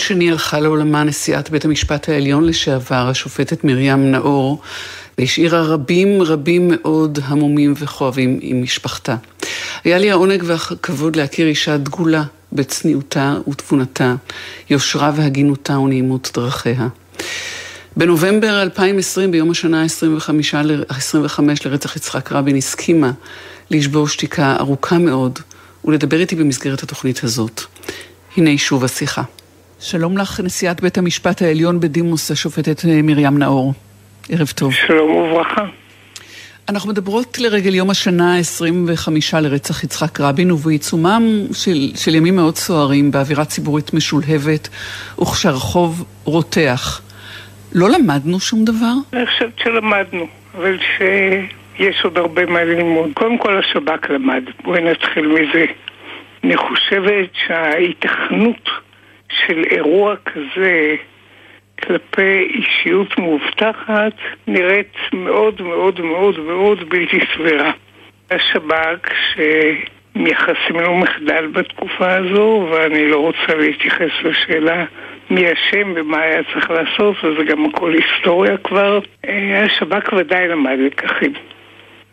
שני הלכה לעולמה נשיאת בית המשפט העליון לשעבר, השופטת מרים נאור, והשאירה רבים רבים מאוד המומים וכואבים עם משפחתה. היה לי העונג והכבוד להכיר אישה דגולה בצניעותה ותבונתה, יושרה והגינותה ונעימות דרכיה. בנובמבר 2020, ביום השנה ה-25 לרצח יצחק רבין, הסכימה לשבור שתיקה ארוכה מאוד ולדבר איתי במסגרת התוכנית הזאת. הנה שוב השיחה. שלום לך, נשיאת בית המשפט העליון בדימוס, השופטת מרים נאור. ערב טוב. שלום וברכה. אנחנו מדברות לרגל יום השנה ה-25 לרצח יצחק רבין, ובעיצומם של, של ימים מאוד סוערים, באווירה ציבורית משולהבת, וכשהרחוב רותח. לא למדנו שום דבר? אני חושבת שלמדנו, אבל שיש עוד הרבה מה ללמוד. קודם כל השב"כ למד, בואי נתחיל מזה. אני חושבת שההיתכנות של אירוע כזה כלפי אישיות מאובטחת נראית מאוד מאוד מאוד מאוד בלתי סבירה. השב"כ שמייחסים לו מחדל בתקופה הזו, ואני לא רוצה להתייחס לשאלה מי אשם ומה היה צריך לעשות, וזה גם הכל היסטוריה כבר. השב"כ ודאי למד לקחים.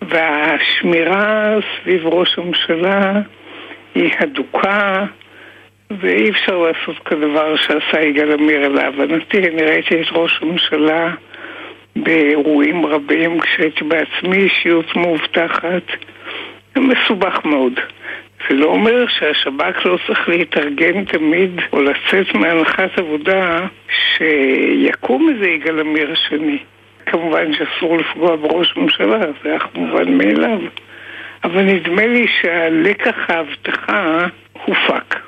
והשמירה סביב ראש הממשלה היא הדוקה, ואי אפשר לעשות כדבר שעשה יגאל עמיר להבנתי. אני ראיתי את ראש הממשלה באירועים רבים כשהייתי בעצמי אישיות מאובטחת. זה מסובך מאוד. זה לא אומר שהשב"כ לא צריך להתארגן תמיד או לצאת מהנחת עבודה שיקום איזה יגאל עמיר השני. כמובן שאסור לפגוע בראש הממשלה, זה היה כמובן מאליו. אבל נדמה לי שהלקח ההבטחה הופק.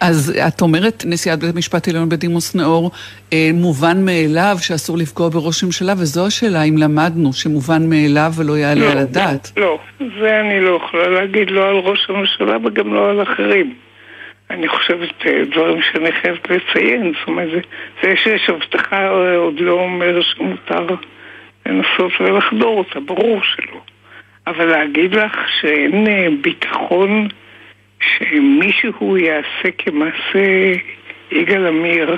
אז את אומרת, נשיאת בית המשפט העליון בדימוס נאור, אה, מובן מאליו שאסור לפגוע בראש הממשלה, וזו השאלה אם למדנו שמובן מאליו ולא יעלה לא, על הדעת. לא, זה אני לא יכולה להגיד, לא על ראש הממשלה וגם לא על אחרים. אני חושבת אה, דברים שאני חייבת לציין, זאת אומרת, זה, זה שיש הבטחה אה, עוד לא אומר שמותר לנסות ולחדור אותה, ברור שלא. אבל להגיד לך שאין ביטחון שמישהו יעשה כמעשה יגאל עמיר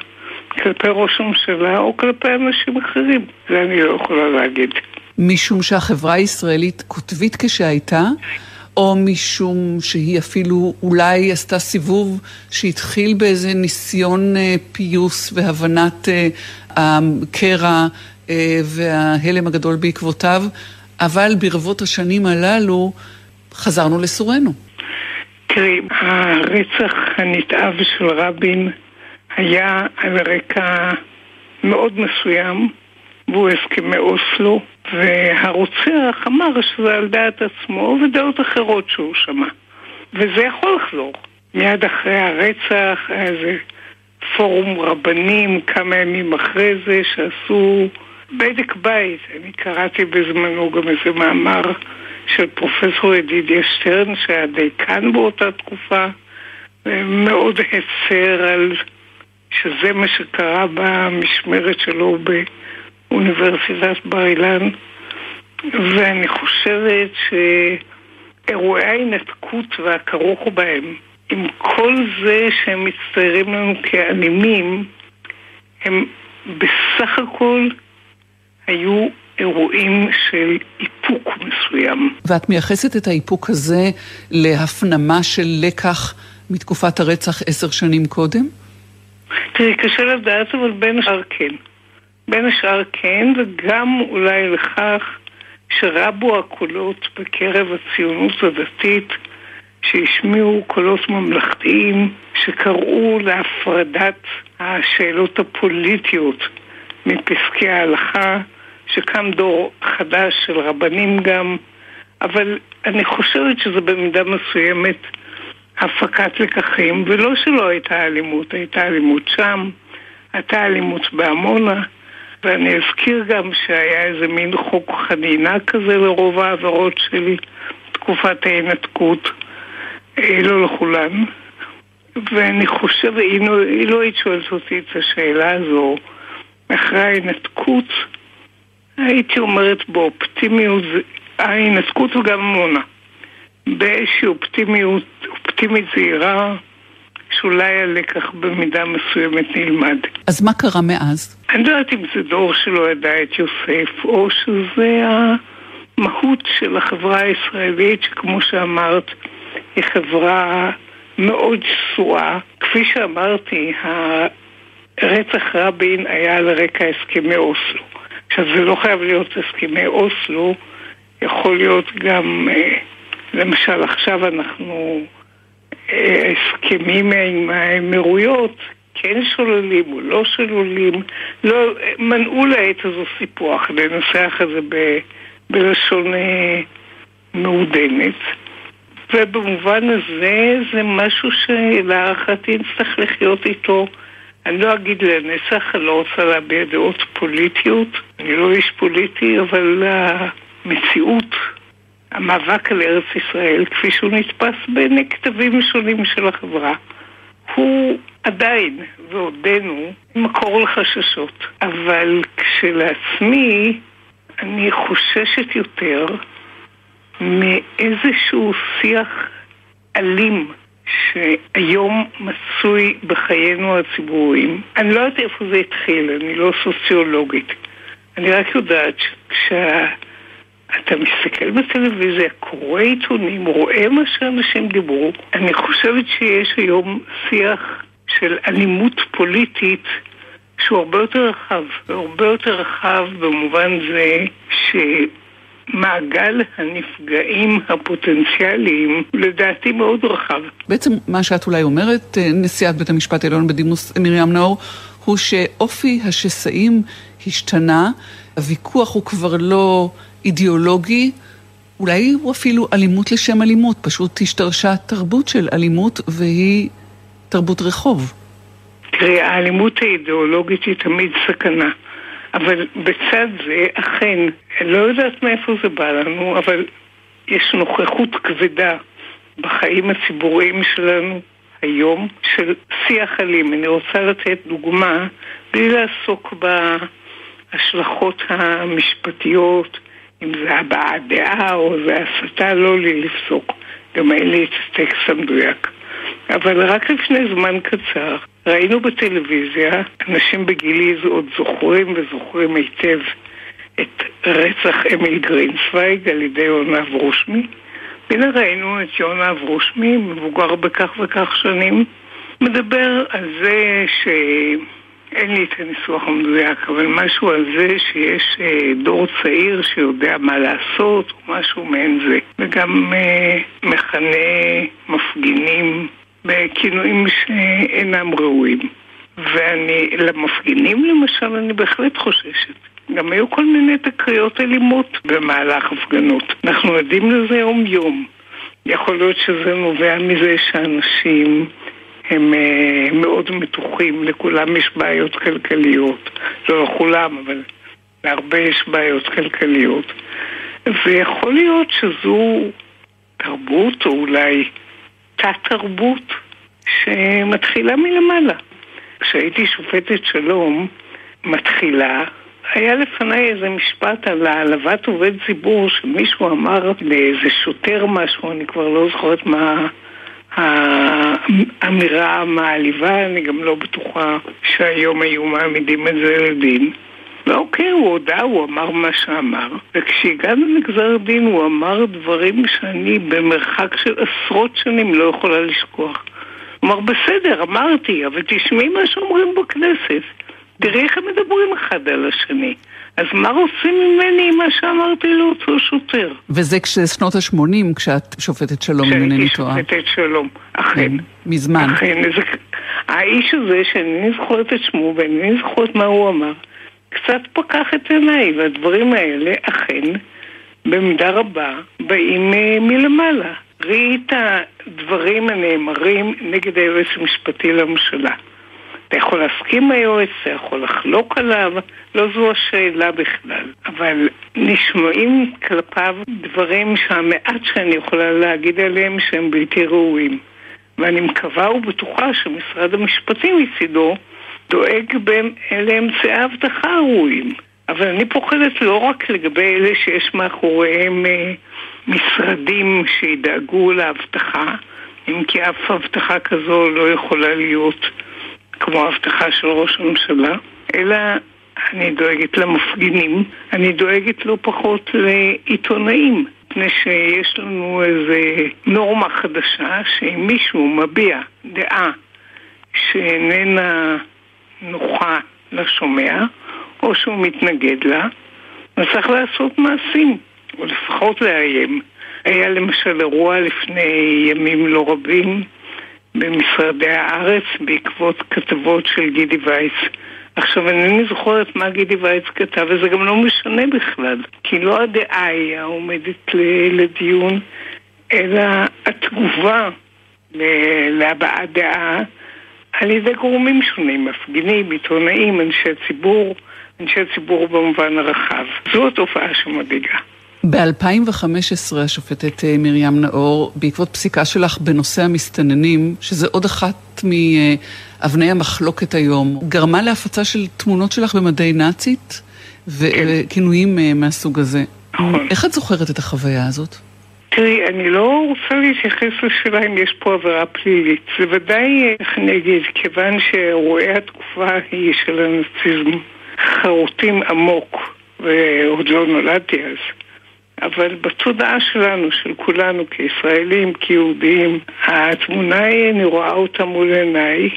כלפי ראש הממשלה או כלפי אנשים אחרים, זה אני לא יכולה להגיד. משום שהחברה הישראלית קוטבית כשהייתה, או משום שהיא אפילו אולי עשתה סיבוב שהתחיל באיזה ניסיון אה, פיוס והבנת אה, הקרע אה, וההלם הגדול בעקבותיו, אבל ברבות השנים הללו חזרנו לסורנו. תראי, הרצח הנתעב של רבין היה על רקע מאוד מסוים, והוא הסכמי אוסלו, והרוצח אמר שזה על דעת עצמו ודעות אחרות שהוא שמע. וזה יכול לחזור. מיד אחרי הרצח היה איזה פורום רבנים כמה ימים אחרי זה שעשו בדק בית. אני קראתי בזמנו גם איזה מאמר של פרופסור ידידיה שטרן שהיה דיקן באותה תקופה ומאוד הצר על שזה מה שקרה במשמרת שלו באוניברסיטת בר אילן ואני חושבת שאירועי ההינתקות והכרוך בהם עם כל זה שהם מצטיירים לנו כאלימים, הם בסך הכל היו אירועים של איפוק מסוים. ואת מייחסת את האיפוק הזה להפנמה של לקח מתקופת הרצח עשר שנים קודם? תראי, קשה לדעת, אבל בין השאר כן. בין השאר כן, וגם אולי לכך שרבו הקולות בקרב הציונות הדתית שהשמיעו קולות ממלכתיים שקראו להפרדת השאלות הפוליטיות מפסקי ההלכה, שקם דור חדש של רבנים גם, אבל אני חושבת שזה במידה מסוימת הפקת לקחים, ולא שלא הייתה אלימות, הייתה אלימות שם, הייתה אלימות בעמונה, ואני אזכיר גם שהיה איזה מין חוק חנינה כזה לרוב העבירות של תקופת ההינתקות. אה, לא לכולן. ואני חושב, אילו לא היית שואלת אותי את השאלה הזו אחרי ההנתקות, הייתי אומרת באופטימיות, ההנתקות וגם עמונה, באיזושהי אופטימיות, אופטימית זהירה, שאולי הלקח במידה מסוימת נלמד. אז מה קרה מאז? אני לא יודעת אם זה דור שלא ידע את יוסף, או שזה המהות של החברה הישראלית, שכמו שאמרת, היא חברה מאוד שסועה. כפי שאמרתי, רצח רבין היה על רקע הסכמי אוסלו. עכשיו, זה לא חייב להיות הסכמי אוסלו, יכול להיות גם, אה, למשל, עכשיו אנחנו, אה, הסכמים עם האמירויות, כן שוללים או לא שוללים, לא, מנעו לעת הזו סיפוח, לנסח את זה ב, בלשון אה, מעודנת. ובמובן הזה זה משהו שלהערכתי נצטרך לחיות איתו. אני לא אגיד לנצח, אני לא רוצה להביע דעות פוליטיות, אני לא איש פוליטי, אבל המציאות, המאבק על ארץ ישראל, כפי שהוא נתפס בין כתבים שונים של החברה, הוא עדיין, ועודנו, מקור לחששות. אבל כשלעצמי, אני חוששת יותר מאיזשהו שיח אלים שהיום מצוי בחיינו הציבוריים. אני לא יודעת איפה זה התחיל, אני לא סוציולוגית. אני רק יודעת שכשאתה מסתכל בטלוויזיה, קורא עיתונים, רואה מה שאנשים דיברו, אני חושבת שיש היום שיח של אלימות פוליטית שהוא הרבה יותר רחב, והרבה יותר רחב במובן זה ש... מעגל הנפגעים הפוטנציאליים לדעתי מאוד רחב. בעצם מה שאת אולי אומרת, אה, נשיאת בית המשפט העליון בדימוס מרים נאור, הוא שאופי השסעים השתנה, הוויכוח הוא כבר לא אידיאולוגי, אולי הוא אפילו אלימות לשם אלימות, פשוט השתרשה תרבות של אלימות והיא תרבות רחוב. תראי, האלימות האידיאולוגית היא תמיד סכנה. אבל בצד זה, אכן, לא יודעת מאיפה זה בא לנו, אבל יש נוכחות כבדה בחיים הציבוריים שלנו היום של שיח אלים. אני רוצה לתת דוגמה, בלי לעסוק בהשלכות המשפטיות, אם זה הבעת דעה או זה הסתה, לא לי לפסוק. גם אין לי את הטקסט המדויק. אבל רק לפני זמן קצר ראינו בטלוויזיה, אנשים בגילי עוד זוכרים וזוכרים היטב את רצח אמיל גרינסוויג על ידי יונה אברושמי. והנה ראינו את יונה אברושמי, מבוגר בכך וכך שנים, מדבר על זה ש... אין לי את הניסוח המדויק, אבל משהו על זה שיש אה, דור צעיר שיודע מה לעשות, או משהו מעין זה. וגם אה, מכנה מפגינים בכינויים שאינם ראויים. ואני, למפגינים למשל, אני בהחלט חוששת. גם היו כל מיני תקריות אלימות במהלך הפגנות. אנחנו עדים לזה יום-יום. יכול להיות שזה נובע מזה שאנשים הם uh, מאוד מתוחים, לכולם יש בעיות כלכליות. לא לכולם, אבל להרבה יש בעיות כלכליות. ויכול להיות שזו תרבות, או אולי תת-תרבות, שמתחילה מלמעלה. כשהייתי שופטת שלום, מתחילה, היה לפניי איזה משפט על העלבת עובד ציבור שמישהו אמר לאיזה שוטר משהו, אני כבר לא זוכרת מה האמירה המעליבה, אני גם לא בטוחה שהיום היו מעמידים את זה לדין. ואוקיי, הוא הודה, הוא אמר מה שאמר. וכשהגענו לגזר דין הוא אמר דברים שאני במרחק של עשרות שנים לא יכולה לשכוח. הוא אמר, בסדר, אמרתי, אבל תשמעי מה שאומרים בכנסת. תראי איך הם מדברים אחד על השני. אז מה רוצים ממני עם מה שאמרתי לאותו שוטר? וזה כששנות ה-80, כשאת שופטת שלום, אם אינני טועה. כשהייתי שופטת שלום, אכן. כן, מזמן. אכן, זה... האיש הזה, שאני זוכרת את שמו ואני זוכרת מה הוא אמר, קצת פקח את עיניי, והדברים האלה אכן, במידה רבה, באים אה, מלמעלה. ראי את הדברים הנאמרים נגד היועץ המשפטי לממשלה. אתה יכול להסכים היועץ, אתה יכול לחלוק עליו, לא זו השאלה בכלל. אבל נשמעים כלפיו דברים שהמעט שאני יכולה להגיד עליהם שהם בלתי ראויים. ואני מקווה ובטוחה שמשרד המשפטים מצידו דואג לאמצעי אבטחה ראויים. אבל אני פוחדת לא רק לגבי אלה שיש מאחוריהם אה, משרדים שידאגו לאבטחה, אם כי אף אבטחה כזו לא יכולה להיות כמו ההבטחה של ראש הממשלה, אלא אני דואגת למפגינים, אני דואגת לא פחות לעיתונאים, מפני שיש לנו איזו נורמה חדשה שאם מישהו מביע דעה שאיננה נוחה לשומע, או שהוא מתנגד לה, אז צריך לעשות מעשים, או לפחות לאיים. היה למשל אירוע לפני ימים לא רבים במשרדי הארץ בעקבות כתבות של גידי וייץ. עכשיו, אינני זוכרת מה גידי וייץ כתב, וזה גם לא משנה בכלל, כי לא הדעה היא העומדת לדיון, אלא התגובה להבעת דעה על ידי גורמים שונים, מפגינים, עיתונאים, אנשי ציבור, אנשי ציבור במובן הרחב. זו התופעה שמדאיגה. ב-2015 השופטת אה, מרים נאור, בעקבות פסיקה שלך בנושא המסתננים, שזה עוד אחת מאבני המחלוקת היום, גרמה להפצה של תמונות שלך במדי נאצית וכינויים כן. מהסוג הזה. נכון. איך את זוכרת את החוויה הזאת? תראי, אני לא רוצה להתייחס לשאלה אם יש פה עבירה פלילית. זה ודאי, איך אני אגיד, כיוון שאירועי התקופה היא של הנאציזם חרוטים עמוק, ועוד לא נולדתי אז. אבל בתודעה שלנו, של כולנו כישראלים, כיהודים, התמונה היא, אני רואה אותה מול עיניי.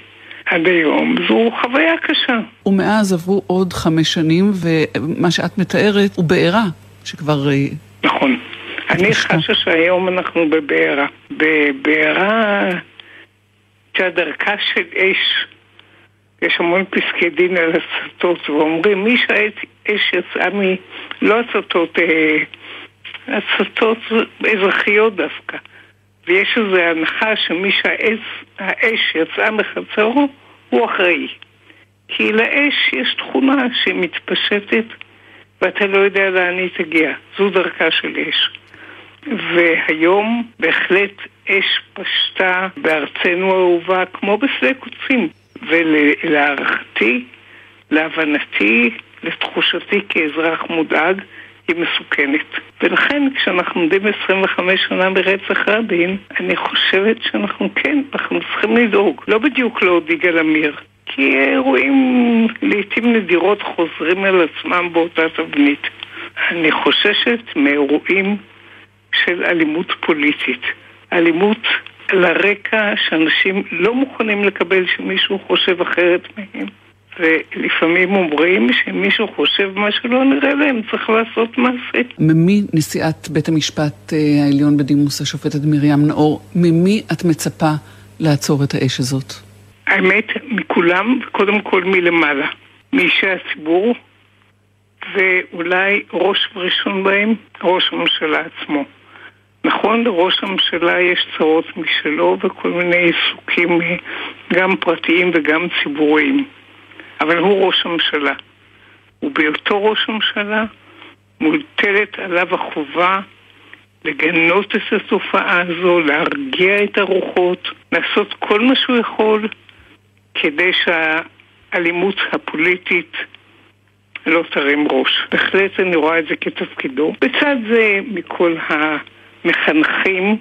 עד היום, זו חוויה קשה. ומאז עברו עוד חמש שנים, ומה שאת מתארת הוא בעירה, שכבר... אה, נכון. אני חשה שהיום אנחנו בבעירה. בבעירה שהדרכה של אש, יש המון פסקי דין על הצתות, ואומרים מי שהאש יצאה מ... לא הצתות... אה, הצתות אזרחיות דווקא. ויש איזו הנחה שמי שהאש יצאה מחצרו, הוא אחראי. כי לאש יש תכונה שמתפשטת ואתה לא יודע לאן היא תגיע. זו דרכה של אש. והיום בהחלט אש פשטה בארצנו האהובה כמו בשדה קוצים. ולהערכתי, להבנתי, לתחושתי כאזרח מודאג, היא מסוכנת. ולכן כשאנחנו עומדים 25 שנה ברצח רבין, אני חושבת שאנחנו כן, אנחנו צריכים לדאוג. לא בדיוק לעוד יגאל עמיר, כי אירועים לעיתים נדירות חוזרים על עצמם באותה תבנית. אני חוששת מאירועים של אלימות פוליטית. אלימות לרקע שאנשים לא מוכנים לקבל שמישהו חושב אחרת מהם. ולפעמים אומרים שאם מישהו חושב מה שלא נראה להם, צריך לעשות מעשה. ממי נשיאת בית המשפט אה, העליון בדימוס, השופטת מרים נאור, ממי את מצפה לעצור את האש הזאת? האמת, מכולם, קודם כל מלמעלה. מאישי הציבור, ואולי ראש וראשון בהם, ראש הממשלה עצמו. נכון, לראש הממשלה יש צרות משלו וכל מיני עיסוקים גם פרטיים וגם ציבוריים. אבל הוא ראש הממשלה. ובהיותו ראש הממשלה מוטלת עליו החובה לגנות את התופעה הזו, להרגיע את הרוחות, לעשות כל מה שהוא יכול כדי שהאלימות הפוליטית לא תרים ראש. בהחלט אני רואה את זה כתפקידו. בצד זה, מכל המחנכים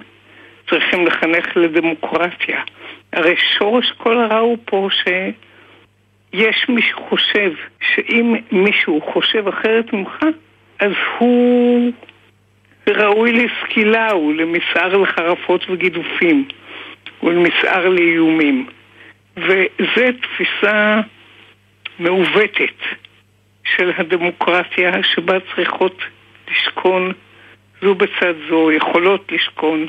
צריכים לחנך לדמוקרטיה. הרי שורש כל הרע הוא פה שיש מי שחושב שאם מישהו חושב אחרת ממך, אז הוא ראוי לסקילה, הוא למסער לחרפות וגידופים, הוא למסער לאיומים. וזו תפיסה מעוותת של הדמוקרטיה שבה צריכות לשכון זו בצד זו, יכולות לשכון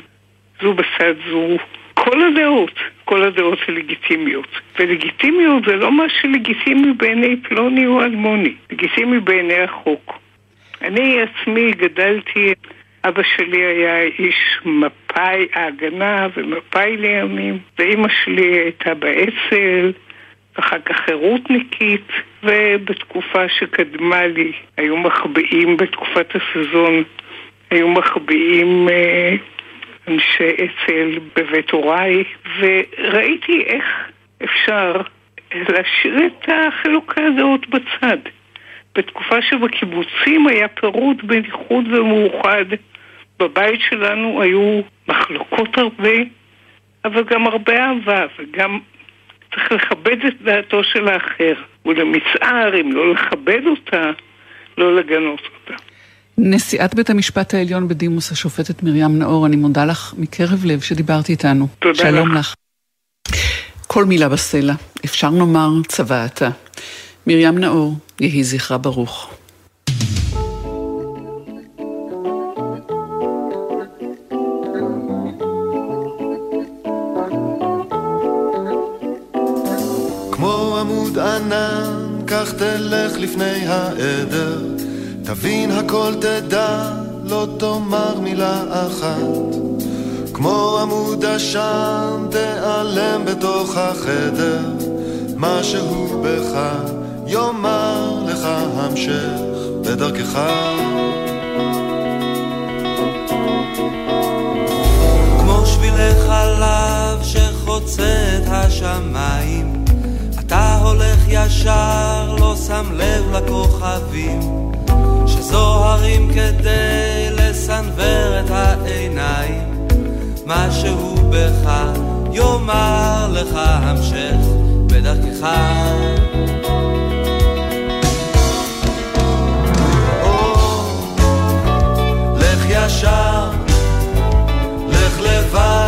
זו בצד זו. כל הדעות, כל הדעות זה לגיטימיות. ולגיטימיות זה לא מה שלגיטימי בעיני פלוני או אלמוני, לגיטימי בעיני החוק. אני עצמי גדלתי, אבא שלי היה איש מפאי ההגנה ומפאי לימים, ואימא שלי הייתה באצ"ל, ואחר כך חירותניקית, ובתקופה שקדמה לי היו מחביאים בתקופת הסזון, היו מחביאים אה, אנשי אצ"ל בבית הוריי, וראיתי איך אפשר להשאיר את החילוקי הדעות בצד. בתקופה שבקיבוצים היה פירוד בין איחוד ומאוחד, בבית שלנו היו מחלוקות הרבה, אבל גם הרבה אהבה, וגם צריך לכבד את דעתו של האחר, ולמצער, אם לא לכבד אותה, לא לגנות אותה. נשיאת בית המשפט העליון בדימוס, השופטת מרים נאור, אני מודה לך מקרב לב שדיברת איתנו. תודה שלום לך. לך. כל מילה בסלע, אפשר נאמר צוואתה. מרים נאור, יהי זכרה ברוך. כמו עמוד ענן, כך תלך לפני העדר, תבין הכל תדע, לא תאמר מילה אחת. כמו עמוד עשן, תיעלם בתוך החדר, משהו בך יאמר לך המשך בדרכך. כמו שבילי חלב שחוצה את השמיים אתה הולך ישר, לא שם לב לכוכבים שזוהרים כדי לסנוור את העיניים. משהו בך יאמר לך המשך בדרכך. ישר, לך לבד,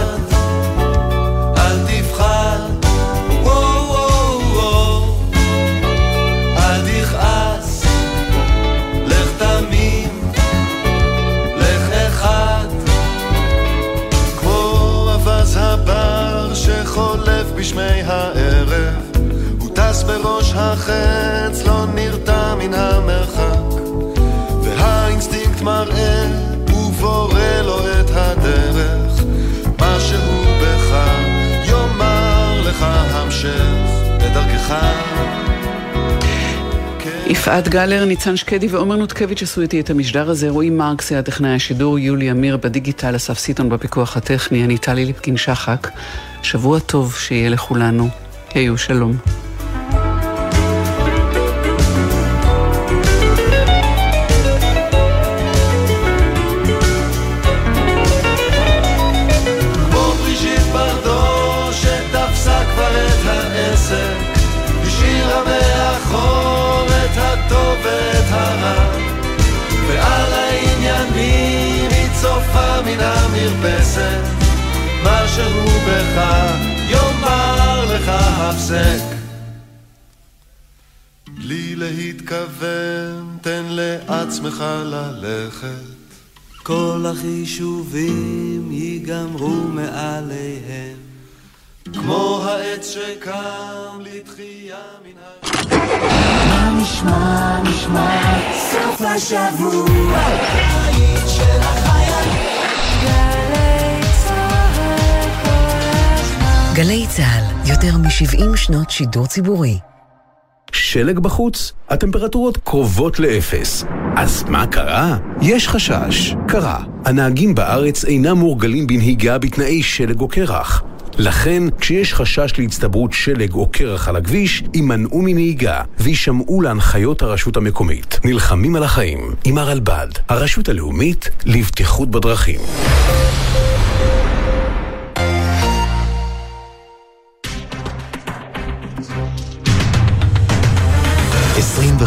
בשמי הערב, הוא טס בראש החץ, לא נרתע מן המרחק. והאינסטינקט מראה ובורא לו את הדרך משהו בך יאמר לך המשך בדרכך יפעת גלר, ניצן שקדי ועומר נותקביץ' עשו איתי את המשדר הזה, רועי מרקס היה טכנאי השידור, יולי אמיר בדיגיטל, אסף סיטון בפיקוח הטכני, אני טלי ליפקין שחק. שבוע טוב שיהיה לכולנו. היו שלום. המרפסת משהו בך. יאמר לך הפסק. בלי להתכוון תן לעצמך ללכת. כל החישובים ייגמרו מעליהם. כמו העץ שקם לתחייה מן ה... מה נשמע, נשמע, סוף השבוע. הבית של גלי צה"ל, יותר מ-70 שנות שידור ציבורי. שלג בחוץ? הטמפרטורות קרובות לאפס. אז מה קרה? יש חשש. קרה. הנהגים בארץ אינם מורגלים בנהיגה בתנאי שלג או קרח. לכן, כשיש חשש להצטברות שלג או קרח על הכביש, יימנעו מנהיגה ויישמעו להנחיות הרשות המקומית. נלחמים על החיים עם הרלב"ד, הרשות הלאומית לבטיחות בדרכים.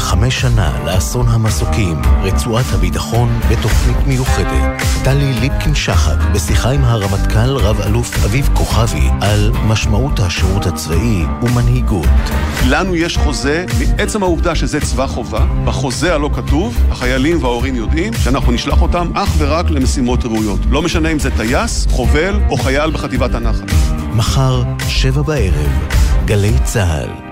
75 שנה לאסון המסוקים, רצועת הביטחון בתוכנית מיוחדת. טלי ליפקין-שחק בשיחה עם הרמטכ"ל רב-אלוף אביב כוכבי על משמעות השירות הצבאי ומנהיגות. לנו יש חוזה, מעצם העובדה שזה צבא חובה, בחוזה הלא כתוב, החיילים וההורים יודעים שאנחנו נשלח אותם אך ורק למשימות ראויות. לא משנה אם זה טייס, חובל או חייל בחטיבת הנחל. מחר, שבע בערב, גלי צה"ל.